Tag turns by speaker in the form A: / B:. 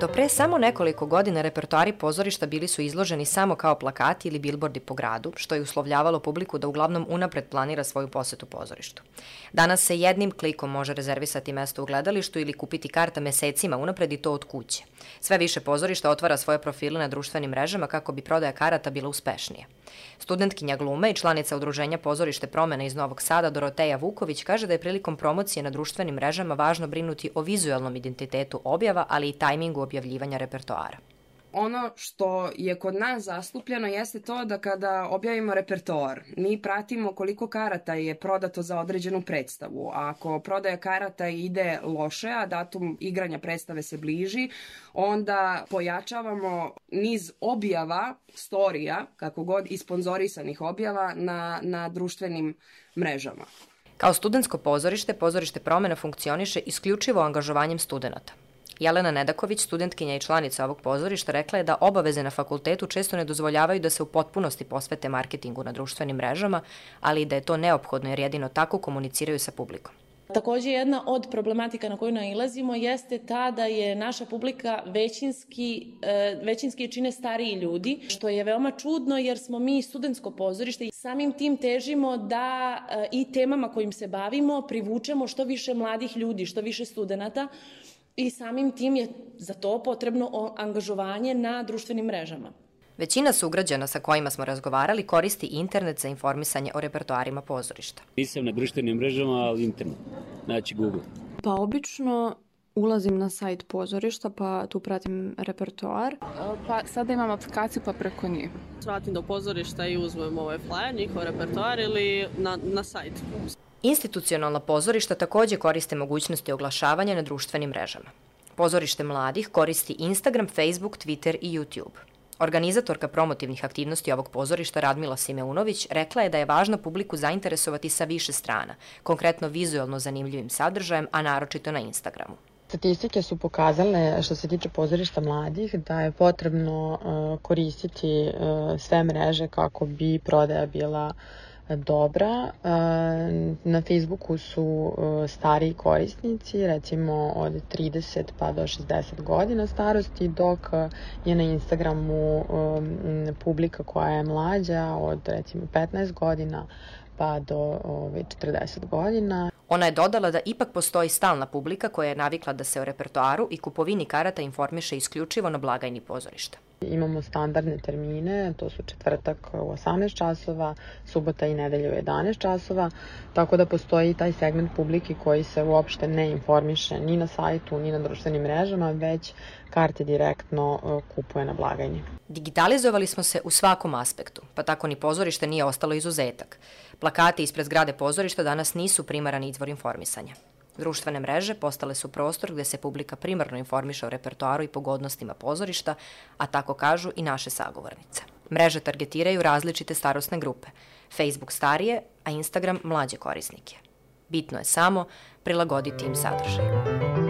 A: Do pre samo nekoliko godina repertoari pozorišta bili su izloženi samo kao plakati ili bilbordi po gradu, što je uslovljavalo publiku da uglavnom unapred planira svoju posetu pozorištu. Danas se jednim klikom može rezervisati mesto u gledalištu ili kupiti karta mesecima unapred i to od kuće. Sve više pozorišta otvara svoje profile na društvenim mrežama kako bi prodaja karata bila uspešnija. Studentkinja glume i članica udruženja Pozorište promene iz Novog Sada Doroteja Vuković kaže da je prilikom promocije na društvenim mrežama važno brinuti o vizualnom identitetu objava, ali i tajmingu objavljivanja repertoara.
B: Ono što je kod nas zastupljeno jeste to da kada objavimo repertoar, mi pratimo koliko karata je prodato za određenu predstavu. A ako prodaja karata ide loše, a datum igranja predstave se bliži, onda pojačavamo niz objava, storija, kako god, i sponzorisanih objava na, na društvenim mrežama.
A: Kao studentsko pozorište, pozorište promena funkcioniše isključivo angažovanjem studenta. Jelena Nedaković, studentkinja i članica ovog pozorišta, rekla je da obaveze na fakultetu često ne dozvoljavaju da se u potpunosti posvete marketingu na društvenim mrežama, ali i da je to neophodno jer jedino tako komuniciraju sa publikom.
C: Takođe, jedna od problematika na koju nailazimo jeste ta da je naša publika većinski, e, većinski čine stariji ljudi, što je veoma čudno jer smo mi studentsko pozorište i samim tim težimo da e, i temama kojim se bavimo privučemo što više mladih ljudi, što više studenta, i samim tim je za to potrebno angažovanje na društvenim mrežama.
A: Većina sugrađana sa kojima smo razgovarali koristi internet za informisanje o repertoarima pozorišta.
D: Nisam na društvenim mrežama, ali internet, znači Google.
E: Pa obično ulazim na sajt pozorišta pa tu pratim repertoar.
F: Pa sada imam aplikaciju pa preko nje.
G: Svratim do pozorišta i uzmem ovaj flyer, njihov repertoar ili na, na sajt.
A: Institucionalna pozorišta takođe koriste mogućnosti oglašavanja na društvenim mrežama. Pozorište mladih koristi Instagram, Facebook, Twitter i YouTube. Organizatorka promotivnih aktivnosti ovog pozorišta Radmila Simeunović rekla je da je važno publiku zainteresovati sa više strana, konkretno vizualno zanimljivim sadržajem, a naročito na Instagramu.
H: Statistike su pokazale što se tiče pozorišta mladih da je potrebno uh, koristiti uh, sve mreže kako bi prodaja bila uh, dobra. Na Facebooku su stariji korisnici, recimo od 30 pa do 60 godina starosti, dok je na Instagramu publika koja je mlađa od recimo 15 godina pa do ove, 40 godina.
A: Ona je dodala da ipak postoji stalna publika koja je navikla da se o repertoaru i kupovini karata informiše isključivo na blagajni pozorišta.
H: Imamo standardne termine, to su četvrtak u 18 časova, subota i nedelja u 11 časova, tako da postoji taj segment publike koji se uopšte ne informiše ni na sajtu, ni na društvenim mrežama, već karte direktno e, kupuje na blagajni.
A: Digitalizovali smo se u svakom aspektu, pa tako ni pozorište nije ostalo izuzetak. Plakati ispred zgrade pozorišta danas nisu primaran izvor informisanja. Društvene mreže postale su prostor gde se publika primarno informiše o repertoaru i pogodnostima pozorišta, a tako kažu i naše sagovornice. Mreže targetiraju različite starostne grupe, Facebook starije, a Instagram mlađe korisnike. Bitno je samo prilagoditi im sadržaj.